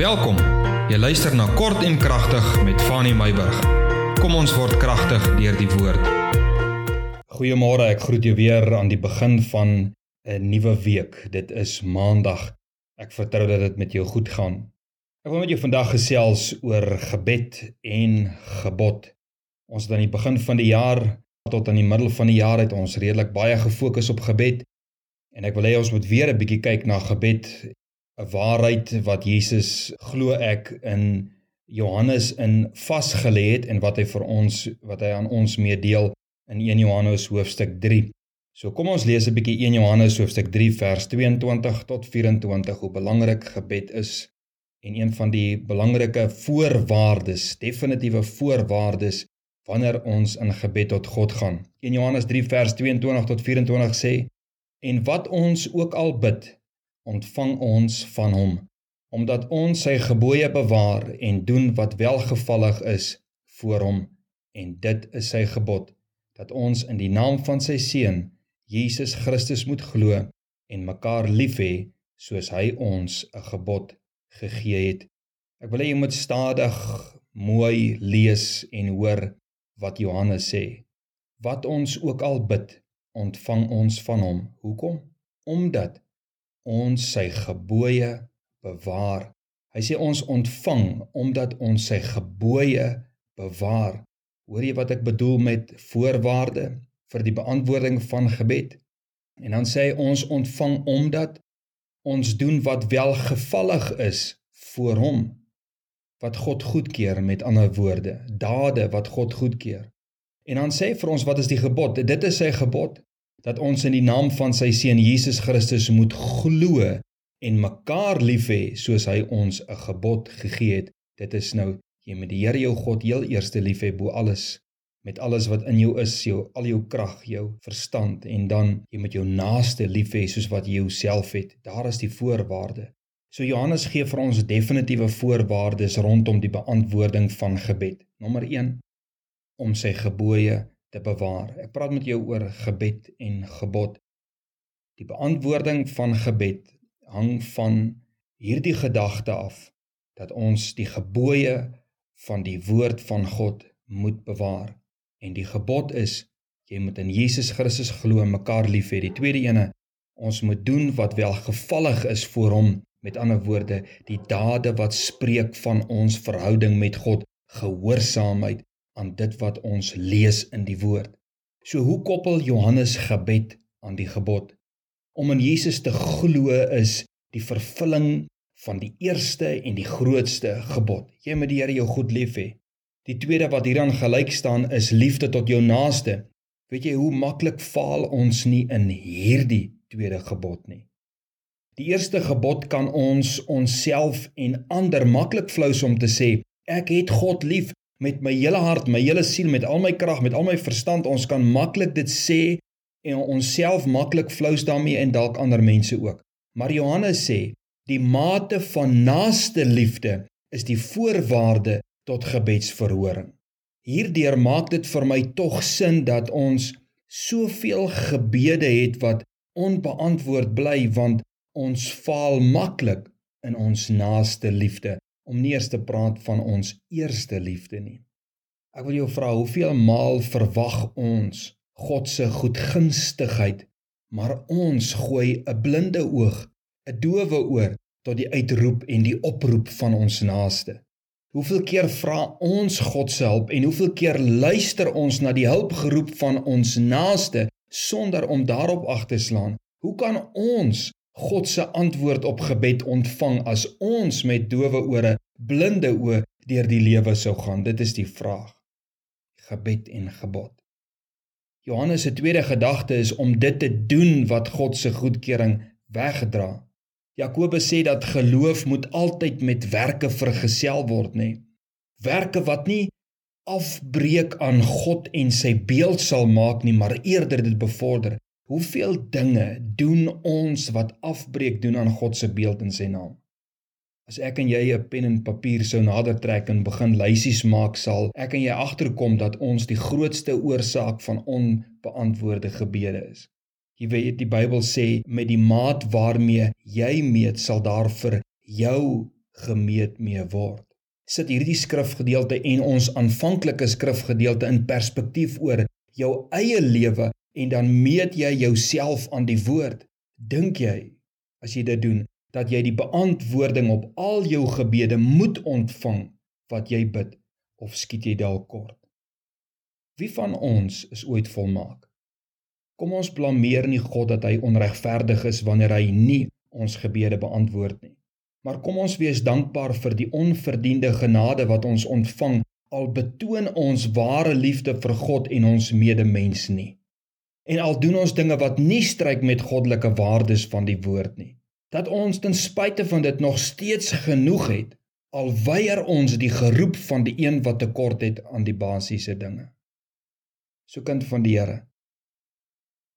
Welkom. Jy luister na Kort en Kragtig met Fanny Meyburg. Kom ons word kragtig deur die woord. Goeiemôre, ek groet jou weer aan die begin van 'n nuwe week. Dit is Maandag. Ek vertrou dat dit met jou goed gaan. Ek wil met jou vandag gesels oor gebed en gebod. Ons het aan die begin van die jaar tot aan die middel van die jaar het ons redelik baie gefokus op gebed. En ek wil hê ons moet weer 'n bietjie kyk na gebed 'n waarheid wat Jesus glo ek in Johannes in vasgelê het en wat hy vir ons wat hy aan ons meedeel in 1 Johannes hoofstuk 3. So kom ons lees 'n bietjie 1 Johannes hoofstuk 3 vers 22 tot 24 hoe belangrik gebed is en een van die belangrike voorwaardes, definitiewe voorwaardes wanneer ons in gebed tot God gaan. 1 Johannes 3 vers 22 tot 24 sê en wat ons ook al bid ontvang ons van hom omdat ons sy gebooie bewaar en doen wat welgevallig is voor hom. En dit is sy gebod dat ons in die naam van sy seun Jesus Christus moet glo en mekaar lief hê soos hy ons 'n gebod gegee het. Ek wil hê jy moet stadig mooi lees en hoor wat Johannes sê. Wat ons ook al bid ontvang ons van hom. Hoekom? Omdat ons sy gebooie bewaar. Hy sê ons ontvang omdat ons sy gebooie bewaar. Hoor jy wat ek bedoel met voorwaarde vir die beantwoording van gebed? En dan sê hy ons ontvang omdat ons doen wat welgevallig is voor hom wat God goedkeur met ander woorde, dade wat God goedkeur. En dan sê hy vir ons wat is die gebod? Dit is sy gebod dat ons in die naam van sy seun Jesus Christus moet glo en mekaar lief hê soos hy ons 'n gebod gegee het. Dit is nou jy moet die Here jou God heel eerste lief hê bo alles met alles wat in jou is, jou al jou krag, jou verstand en dan jy moet jou naaste lief hê soos wat jy jouself het. Daar is die voorwaarde. So Johannes gee vir ons definitiewe voorwaardes rondom die beantwoording van gebed. Nommer 1 om sy gebooie te bewaar. Ek praat met jou oor gebed en gebod. Die beantwoording van gebed hang van hierdie gedagte af dat ons die gebooie van die woord van God moet bewaar. En die gebod is jy moet in Jesus Christus glo en mekaar lief hê. Die tweede ene, ons moet doen wat welgevallig is voor hom. Met ander woorde, die dade wat spreek van ons verhouding met God, gehoorsaamheid aan dit wat ons lees in die woord. So hoe koppel Johannes gebed aan die gebod? Om in Jesus te glo is die vervulling van die eerste en die grootste gebod. Jy moet die Here jou goed lief hê. Die tweede wat hieraan gelyk staan is liefde tot jou naaste. Weet jy hoe maklik faal ons nie in hierdie tweede gebod nie. Die eerste gebod kan ons onsself en ander maklik flous om te sê ek het God lief met my hele hart, my hele siel, met al my krag, met al my verstand. Ons kan maklik dit sê en onsself maklik flous daarmee en dalk ander mense ook. Maar Johannes sê, die mate van naaste liefde is die voorwaarde tot gebedsverhoring. Hierdeur maak dit vir my tog sin dat ons soveel gebede het wat onbeantwoord bly want ons faal maklik in ons naaste liefde om nie eers te praat van ons eerste liefde nie. Ek wil jou vra, hoeveel maal verwag ons God se goedgunstigheid, maar ons gooi 'n blinde oog, 'n doewe oor tot die uitroep en die oproep van ons naaste. Hoeveel keer vra ons God se hulp en hoeveel keer luister ons na die hulpgeroep van ons naaste sonder om daarop ag te slaan? Hoe kan ons God se antwoord op gebed ontvang as ons met dowe ore, blinde oë deur die lewe sou gaan? Dit is die vraag. Gebed en gebod. Johannes se tweede gedagte is om dit te doen wat God se goedkeuring weggedra. Jakobus sê dat geloof moet altyd met werke vergesel word, nê? Werke wat nie afbreek aan God en sy beeld sal maak nie, maar eerder dit bevorder. Hoeveel dinge doen ons wat afbreek doen aan God se beeld in sy naam? As ek en jy 'n pen en papier sou nader trek en begin lysies maak, sal ek en jy agterkom dat ons die grootste oorsaak van onbeantwoorde gebede is. Jy weet die Bybel sê met die maat waarmee jy meet sal daar vir jou gemeet mee word. Sit hierdie skrifgedeelte en ons aanvanklike skrifgedeelte in perspektief oor jou eie lewe en dan meet jy jouself aan die woord. Dink jy as jy dit doen dat jy die beantwoording op al jou gebede moet ontvang wat jy bid of skiet jy dalk kort? Wie van ons is ooit volmaak? Kom ons blameer nie God dat hy onregverdig is wanneer hy nie ons gebede beantwoord nie. Maar kom ons wees dankbaar vir die onverdiende genade wat ons ontvang al betoon ons ware liefde vir God en ons medemens nie. En al doen ons dinge wat nie stryk met goddelike waardes van die woord nie. Dat ons ten spyte van dit nog steeds genoeg het al weier ons die geroep van die een wat tekort het aan die basiese dinge. So kind van die Here,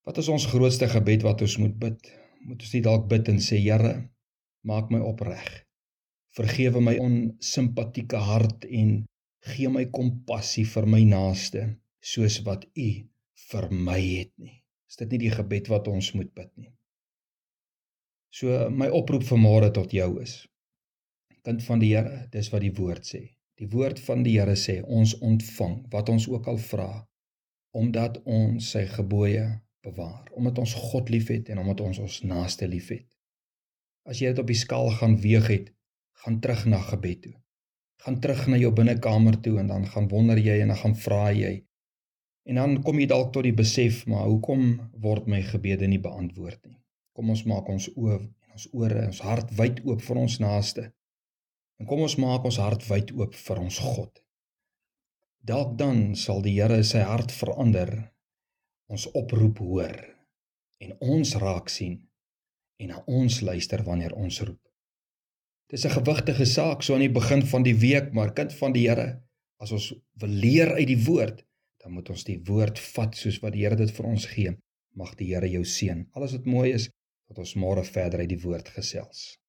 Wat is ons grootste gebed wat ons moet bid? Moet ons nie dalk bid en sê Here, maak my opreg. Vergewe my onsimpatieke hart en gee my kompassie vir my naaste soos wat U vir my het nie. Is dit nie die gebed wat ons moet bid nie? So my oproep vanmôre tot jou is: Kind van die Here, dis wat die woord sê. Die woord van die Here sê ons ontvang wat ons ook al vra omdat ons sy gebooie bewaar omdat ons God liefhet en omdat ons ons naaste liefhet. As jy dit op die skaal gaan weeg het, gaan terug na gebed toe. Gaan terug na jou binnekamer toe en dan gaan wonder jy en dan gaan vra jy. En dan kom jy dalk tot die besef, maar hoekom word my gebede nie beantwoord nie? Kom ons maak ons oë en ons ore, ons hart wyd oop vir ons naaste. En kom ons maak ons hart wyd oop vir ons God. Dalk dan sal die Here sy hart verander ons oproep hoor en ons raak sien en na ons luister wanneer ons roep. Dis 'n gewigtige saak so aan die begin van die week, maar kind van die Here, as ons wil leer uit die woord, dan moet ons die woord vat soos wat die Here dit vir ons gee. Mag die Here jou seën. Alles wat mooi is, dat ons môre verder uit die woord gesels.